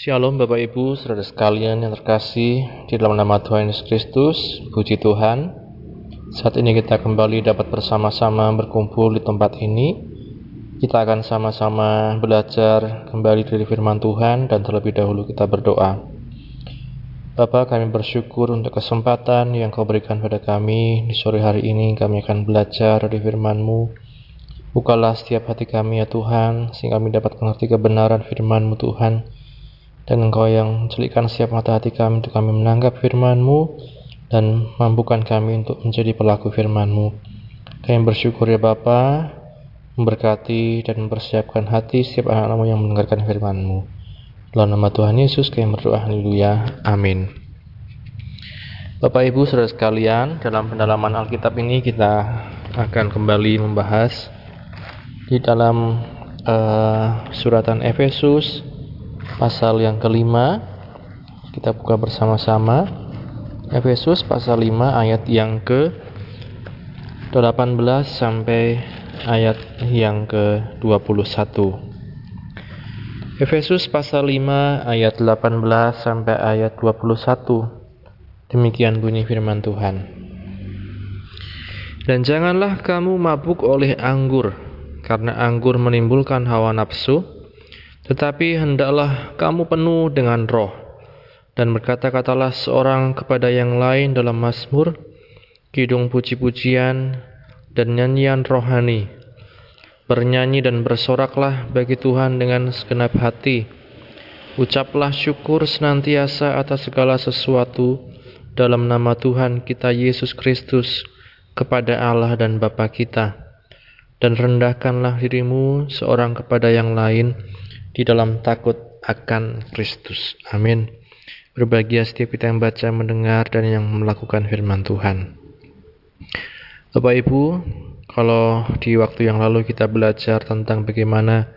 Shalom Bapak Ibu, saudara sekalian yang terkasih di dalam nama Tuhan Yesus Kristus, puji Tuhan. Saat ini kita kembali dapat bersama-sama berkumpul di tempat ini. Kita akan sama-sama belajar kembali dari firman Tuhan dan terlebih dahulu kita berdoa. Bapak kami bersyukur untuk kesempatan yang kau berikan pada kami di sore hari ini kami akan belajar dari firman-Mu. Bukalah setiap hati kami ya Tuhan, sehingga kami dapat mengerti kebenaran firman-Mu Tuhan dan Engkau yang celikkan setiap mata hati kami untuk kami menanggap firman-Mu dan mampukan kami untuk menjadi pelaku firman-Mu. Kami bersyukur ya Bapa, memberkati dan mempersiapkan hati setiap anak-anakmu yang mendengarkan firman-Mu. Dalam nama Tuhan Yesus kami berdoa, haleluya, amin. Bapak Ibu saudara sekalian, dalam pendalaman Alkitab ini kita akan kembali membahas di dalam uh, suratan Efesus pasal yang kelima kita buka bersama-sama. Efesus pasal 5 ayat yang ke 18 sampai ayat yang ke 21 Efesus pasal 5 ayat 18 sampai ayat 21 Demikian bunyi firman Tuhan. Dan janganlah kamu mabuk oleh anggur karena anggur menimbulkan hawa nafsu tetapi hendaklah kamu penuh dengan roh, dan berkata-katalah seorang kepada yang lain dalam Mazmur, kidung puji-pujian, dan nyanyian rohani. Bernyanyi dan bersoraklah bagi Tuhan dengan segenap hati. Ucaplah syukur senantiasa atas segala sesuatu dalam nama Tuhan kita Yesus Kristus kepada Allah dan Bapa kita. Dan rendahkanlah dirimu seorang kepada yang lain, di dalam takut akan Kristus. Amin. Berbahagia setiap kita yang baca, mendengar, dan yang melakukan firman Tuhan. Bapak Ibu, kalau di waktu yang lalu kita belajar tentang bagaimana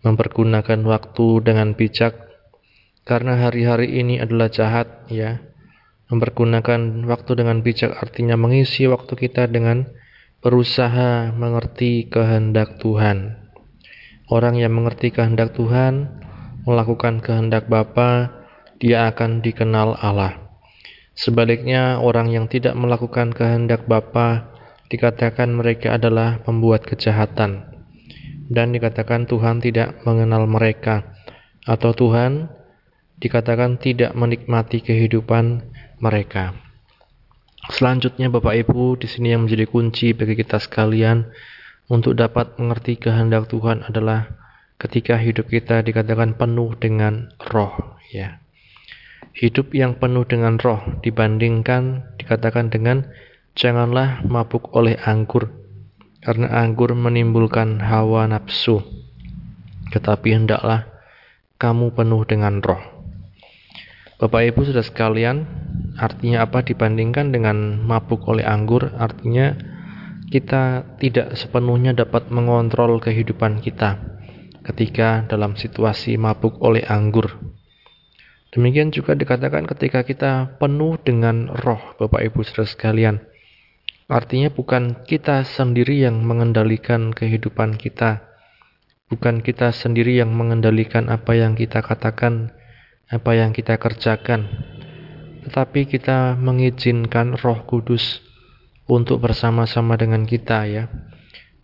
mempergunakan waktu dengan bijak, karena hari-hari ini adalah jahat, ya. Mempergunakan waktu dengan bijak artinya mengisi waktu kita dengan berusaha mengerti kehendak Tuhan. Orang yang mengerti kehendak Tuhan, melakukan kehendak Bapa, dia akan dikenal Allah. Sebaliknya, orang yang tidak melakukan kehendak Bapa dikatakan mereka adalah pembuat kejahatan. Dan dikatakan Tuhan tidak mengenal mereka atau Tuhan dikatakan tidak menikmati kehidupan mereka. Selanjutnya Bapak Ibu, di sini yang menjadi kunci bagi kita sekalian untuk dapat mengerti kehendak Tuhan adalah ketika hidup kita dikatakan penuh dengan roh ya. Hidup yang penuh dengan roh dibandingkan dikatakan dengan janganlah mabuk oleh anggur karena anggur menimbulkan hawa nafsu tetapi hendaklah kamu penuh dengan roh. Bapak Ibu sudah sekalian artinya apa dibandingkan dengan mabuk oleh anggur? Artinya kita tidak sepenuhnya dapat mengontrol kehidupan kita ketika dalam situasi mabuk oleh anggur. Demikian juga dikatakan ketika kita penuh dengan roh, Bapak Ibu Saudara sekalian. Artinya bukan kita sendiri yang mengendalikan kehidupan kita. Bukan kita sendiri yang mengendalikan apa yang kita katakan, apa yang kita kerjakan. Tetapi kita mengizinkan roh kudus untuk bersama-sama dengan kita ya.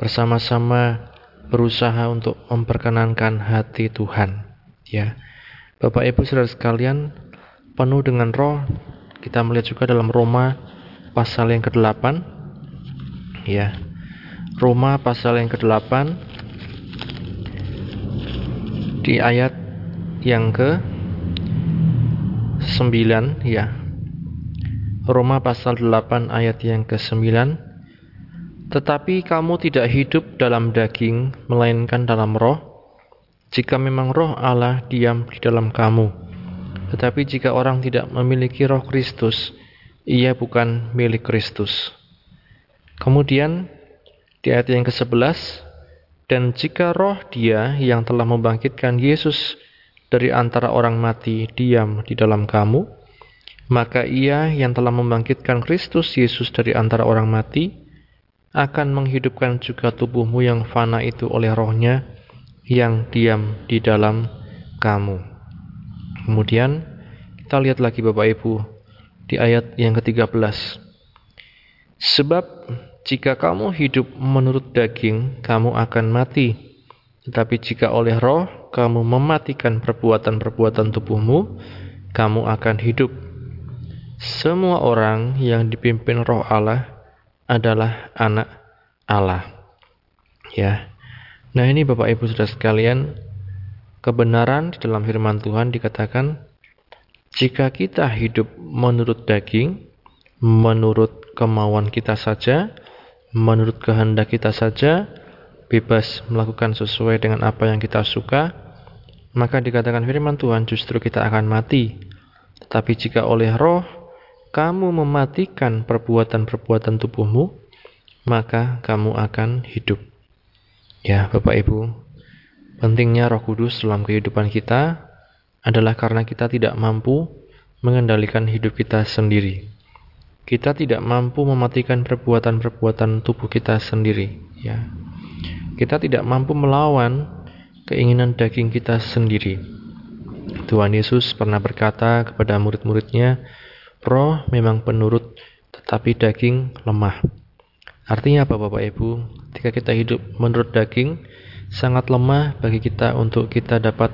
Bersama-sama berusaha untuk memperkenankan hati Tuhan ya. Bapak Ibu Saudara sekalian, penuh dengan roh kita melihat juga dalam Roma pasal yang ke-8 ya. Roma pasal yang ke-8 di ayat yang ke 9 ya Roma pasal 8 ayat yang ke-9 Tetapi kamu tidak hidup dalam daging melainkan dalam roh. Jika memang roh Allah diam di dalam kamu tetapi jika orang tidak memiliki roh Kristus ia bukan milik Kristus. Kemudian di ayat yang ke-11 dan jika roh dia yang telah membangkitkan Yesus dari antara orang mati diam di dalam kamu maka ia yang telah membangkitkan Kristus Yesus dari antara orang mati akan menghidupkan juga tubuhmu yang fana itu oleh rohnya yang diam di dalam kamu. Kemudian kita lihat lagi Bapak Ibu di ayat yang ke-13. Sebab jika kamu hidup menurut daging, kamu akan mati. Tetapi jika oleh roh kamu mematikan perbuatan-perbuatan tubuhmu, kamu akan hidup. Semua orang yang dipimpin roh Allah adalah anak Allah. Ya. Nah, ini Bapak Ibu Saudara sekalian, kebenaran di dalam firman Tuhan dikatakan jika kita hidup menurut daging, menurut kemauan kita saja, menurut kehendak kita saja, bebas melakukan sesuai dengan apa yang kita suka, maka dikatakan firman Tuhan justru kita akan mati. Tetapi jika oleh roh kamu mematikan perbuatan-perbuatan tubuhmu, maka kamu akan hidup. Ya, Bapak Ibu, pentingnya Roh Kudus dalam kehidupan kita adalah karena kita tidak mampu mengendalikan hidup kita sendiri. Kita tidak mampu mematikan perbuatan-perbuatan tubuh kita sendiri ya. Kita tidak mampu melawan keinginan daging kita sendiri. Tuhan Yesus pernah berkata kepada murid-muridnya roh memang penurut tetapi daging lemah. Artinya apa Bapak Ibu? Ketika kita hidup menurut daging sangat lemah bagi kita untuk kita dapat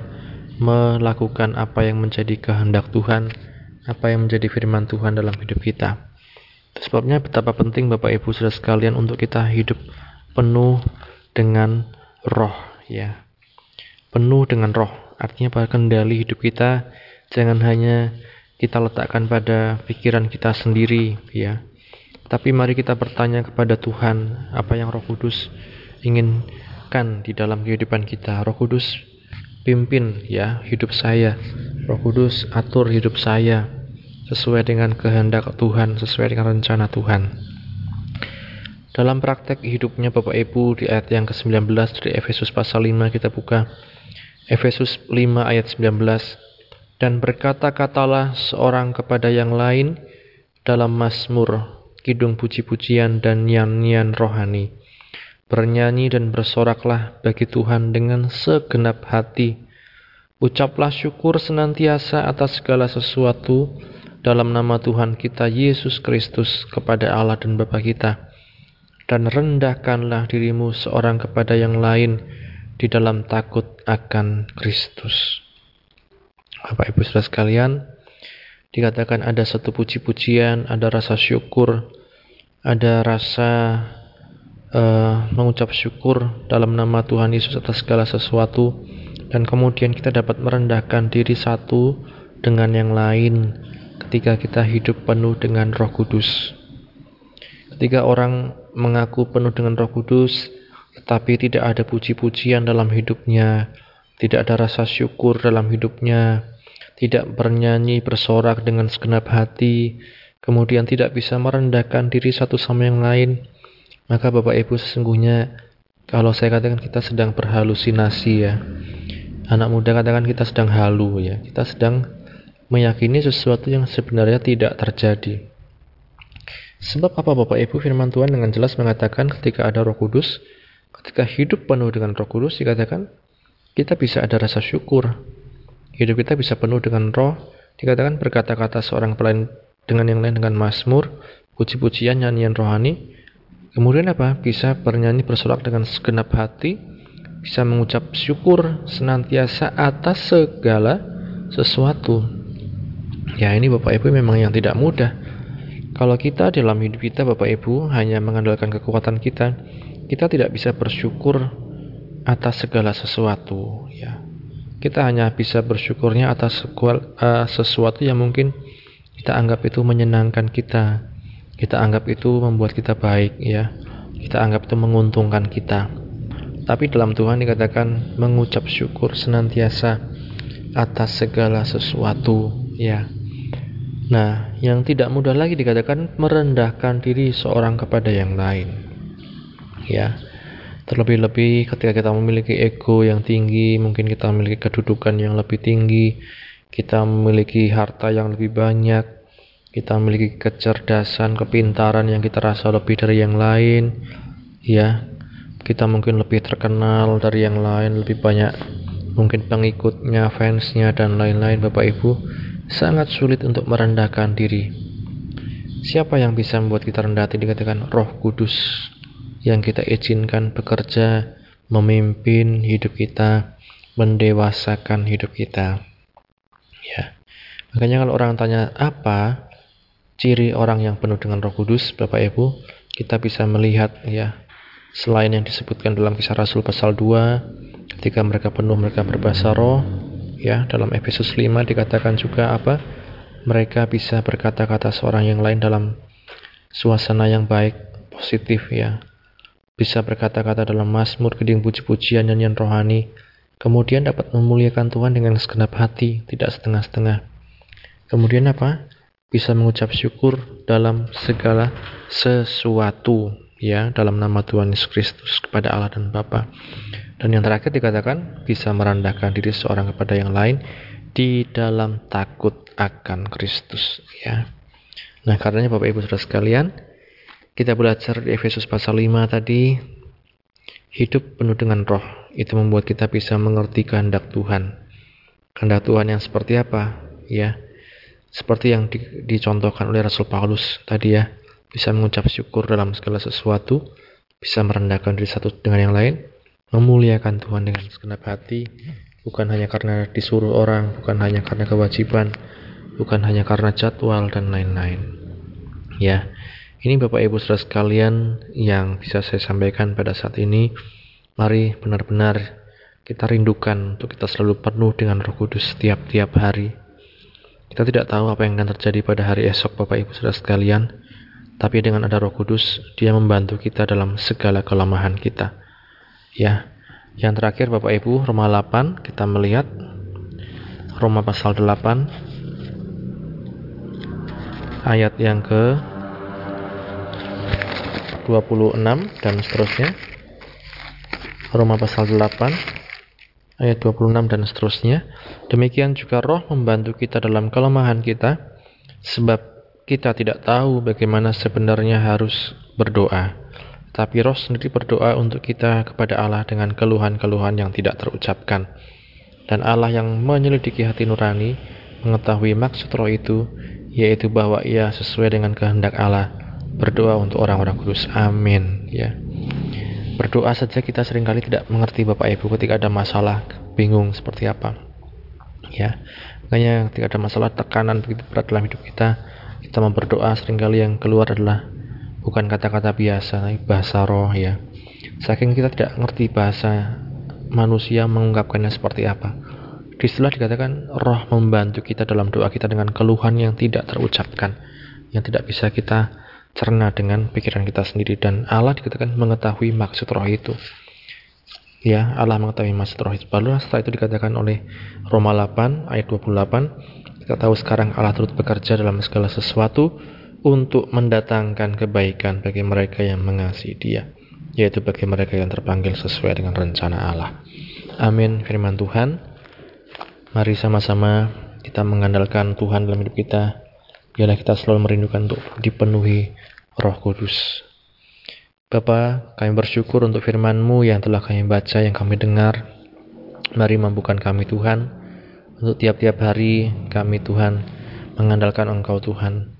melakukan apa yang menjadi kehendak Tuhan apa yang menjadi firman Tuhan dalam hidup kita. Sebabnya betapa penting Bapak Ibu Saudara sekalian untuk kita hidup penuh dengan roh ya. Penuh dengan roh. Artinya pada kendali hidup kita. Jangan hanya kita letakkan pada pikiran kita sendiri ya. Tapi mari kita bertanya kepada Tuhan apa yang Roh Kudus inginkan di dalam kehidupan kita. Roh Kudus pimpin ya hidup saya. Roh Kudus atur hidup saya sesuai dengan kehendak Tuhan, sesuai dengan rencana Tuhan. Dalam praktek hidupnya Bapak Ibu di ayat yang ke-19 dari Efesus pasal 5 kita buka Efesus 5 ayat 19 dan berkata-katalah seorang kepada yang lain dalam Mazmur, kidung puji-pujian dan nyanyian rohani. Bernyanyi dan bersoraklah bagi Tuhan dengan segenap hati. Ucaplah syukur senantiasa atas segala sesuatu dalam nama Tuhan kita Yesus Kristus kepada Allah dan Bapa kita dan rendahkanlah dirimu seorang kepada yang lain di dalam takut akan Kristus. Bapak Ibu Saudara sekalian, dikatakan ada satu puji-pujian, ada rasa syukur, ada rasa uh, mengucap syukur dalam nama Tuhan Yesus atas segala sesuatu dan kemudian kita dapat merendahkan diri satu dengan yang lain ketika kita hidup penuh dengan Roh Kudus. Ketika orang mengaku penuh dengan Roh Kudus, tetapi tidak ada puji-pujian dalam hidupnya, tidak ada rasa syukur dalam hidupnya, tidak bernyanyi bersorak dengan segenap hati, kemudian tidak bisa merendahkan diri satu sama yang lain, maka Bapak Ibu sesungguhnya kalau saya katakan kita sedang berhalusinasi ya. Anak muda katakan kita sedang halu ya. Kita sedang meyakini sesuatu yang sebenarnya tidak terjadi. Sebab apa Bapak Ibu firman Tuhan dengan jelas mengatakan ketika ada roh kudus, ketika hidup penuh dengan roh kudus dikatakan kita bisa ada rasa syukur. Hidup kita bisa penuh dengan roh, dikatakan berkata-kata seorang pelayan dengan yang lain dengan mazmur, puji-pujian, nyanyian rohani. Kemudian apa? Bisa bernyanyi bersorak dengan segenap hati, bisa mengucap syukur senantiasa atas segala sesuatu. Ya ini Bapak Ibu memang yang tidak mudah. Kalau kita dalam hidup kita Bapak Ibu hanya mengandalkan kekuatan kita, kita tidak bisa bersyukur atas segala sesuatu. Ya, kita hanya bisa bersyukurnya atas uh, sesuatu yang mungkin kita anggap itu menyenangkan kita, kita anggap itu membuat kita baik, ya, kita anggap itu menguntungkan kita. Tapi dalam Tuhan dikatakan mengucap syukur senantiasa atas segala sesuatu, ya. Nah, yang tidak mudah lagi dikatakan merendahkan diri seorang kepada yang lain. Ya. Terlebih-lebih ketika kita memiliki ego yang tinggi, mungkin kita memiliki kedudukan yang lebih tinggi, kita memiliki harta yang lebih banyak, kita memiliki kecerdasan, kepintaran yang kita rasa lebih dari yang lain, ya. Kita mungkin lebih terkenal dari yang lain, lebih banyak mungkin pengikutnya, fansnya, dan lain-lain Bapak Ibu, sangat sulit untuk merendahkan diri. Siapa yang bisa membuat kita rendah hati dikatakan roh kudus yang kita izinkan bekerja, memimpin hidup kita, mendewasakan hidup kita. Ya. Makanya kalau orang tanya apa ciri orang yang penuh dengan Roh Kudus, Bapak Ibu, kita bisa melihat ya selain yang disebutkan dalam kisah Rasul pasal 2 ketika mereka penuh mereka berbahasa roh ya dalam Efesus 5 dikatakan juga apa mereka bisa berkata-kata seorang yang lain dalam suasana yang baik positif ya bisa berkata-kata dalam mazmur keding puji-pujian nyanyian rohani kemudian dapat memuliakan Tuhan dengan segenap hati tidak setengah-setengah. Kemudian apa? Bisa mengucap syukur dalam segala sesuatu ya dalam nama Tuhan Yesus Kristus kepada Allah dan Bapa. Dan yang terakhir dikatakan bisa merendahkan diri seorang kepada yang lain di dalam takut akan Kristus ya. Nah, karenanya Bapak Ibu Saudara sekalian, kita belajar di Efesus pasal 5 tadi hidup penuh dengan roh itu membuat kita bisa mengerti kehendak Tuhan. Kehendak Tuhan yang seperti apa? Ya. Seperti yang di, dicontohkan oleh Rasul Paulus tadi ya, bisa mengucap syukur dalam segala sesuatu, bisa merendahkan diri satu dengan yang lain, memuliakan Tuhan dengan segenap hati, bukan hanya karena disuruh orang, bukan hanya karena kewajiban, bukan hanya karena jadwal dan lain-lain. Ya, ini Bapak Ibu Saudara sekalian yang bisa saya sampaikan pada saat ini. Mari benar-benar kita rindukan untuk kita selalu penuh dengan Roh Kudus setiap-tiap hari. Kita tidak tahu apa yang akan terjadi pada hari esok Bapak Ibu Saudara sekalian, tapi dengan ada Roh Kudus, Dia membantu kita dalam segala kelemahan kita. Ya. Yang terakhir Bapak Ibu, Roma 8 kita melihat Roma pasal 8 ayat yang ke 26 dan seterusnya. Roma pasal 8 ayat 26 dan seterusnya. Demikian juga roh membantu kita dalam kelemahan kita sebab kita tidak tahu bagaimana sebenarnya harus berdoa. Tapi roh sendiri berdoa untuk kita kepada Allah dengan keluhan-keluhan yang tidak terucapkan. Dan Allah yang menyelidiki hati nurani mengetahui maksud roh itu, yaitu bahwa ia sesuai dengan kehendak Allah. Berdoa untuk orang-orang kudus. Amin. Ya. Berdoa saja kita sering kali tidak mengerti Bapak Ibu ketika ada masalah, bingung seperti apa. Ya. Makanya ketika ada masalah tekanan begitu berat dalam hidup kita, kita memperdoa sering kali yang keluar adalah bukan kata-kata biasa tapi bahasa roh ya saking kita tidak ngerti bahasa manusia mengungkapkannya seperti apa di istilah dikatakan roh membantu kita dalam doa kita dengan keluhan yang tidak terucapkan yang tidak bisa kita cerna dengan pikiran kita sendiri dan Allah dikatakan mengetahui maksud roh itu ya Allah mengetahui maksud roh itu lalu setelah itu dikatakan oleh Roma 8 ayat 28 kita tahu sekarang Allah turut bekerja dalam segala sesuatu untuk mendatangkan kebaikan bagi mereka yang mengasihi Dia, yaitu bagi mereka yang terpanggil sesuai dengan rencana Allah. Amin. Firman Tuhan. Mari sama-sama kita mengandalkan Tuhan dalam hidup kita. Biarlah kita selalu merindukan untuk dipenuhi Roh Kudus. Bapa, kami bersyukur untuk firman-Mu yang telah kami baca, yang kami dengar. Mari mampukan kami Tuhan, untuk tiap-tiap hari kami Tuhan, mengandalkan Engkau Tuhan,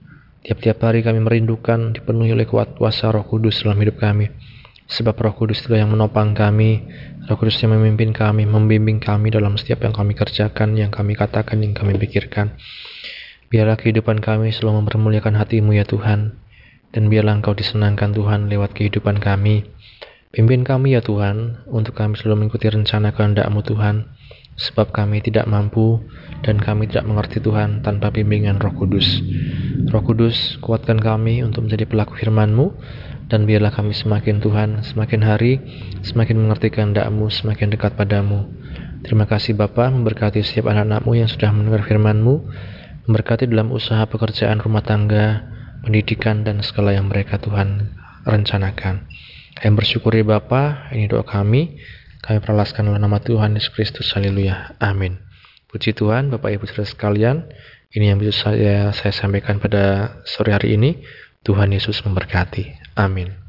Tiap-tiap hari kami merindukan dipenuhi oleh kuat kuasa roh kudus dalam hidup kami. Sebab roh kudus itu yang menopang kami, roh kudus yang memimpin kami, membimbing kami dalam setiap yang kami kerjakan, yang kami katakan, yang kami pikirkan. Biarlah kehidupan kami selalu mempermuliakan hatimu ya Tuhan. Dan biarlah engkau disenangkan Tuhan lewat kehidupan kami. Pimpin kami ya Tuhan, untuk kami selalu mengikuti rencana kehendakmu Tuhan sebab kami tidak mampu dan kami tidak mengerti Tuhan tanpa bimbingan Roh Kudus. Roh Kudus, kuatkan kami untuk menjadi pelaku firman-Mu dan biarlah kami semakin Tuhan, semakin hari, semakin mengerti kehendak-Mu, semakin dekat padamu. Terima kasih Bapa memberkati setiap anak-anak-Mu yang sudah mendengar firman-Mu, memberkati dalam usaha pekerjaan rumah tangga, pendidikan, dan segala yang mereka Tuhan rencanakan. Kami bersyukuri Bapa, ini doa kami. Kami peralaskan oleh nama Tuhan Yesus Kristus. Haleluya. Amin. Puji Tuhan, Bapak Ibu Saudara sekalian. Ini yang bisa saya, saya sampaikan pada sore hari ini. Tuhan Yesus memberkati. Amin.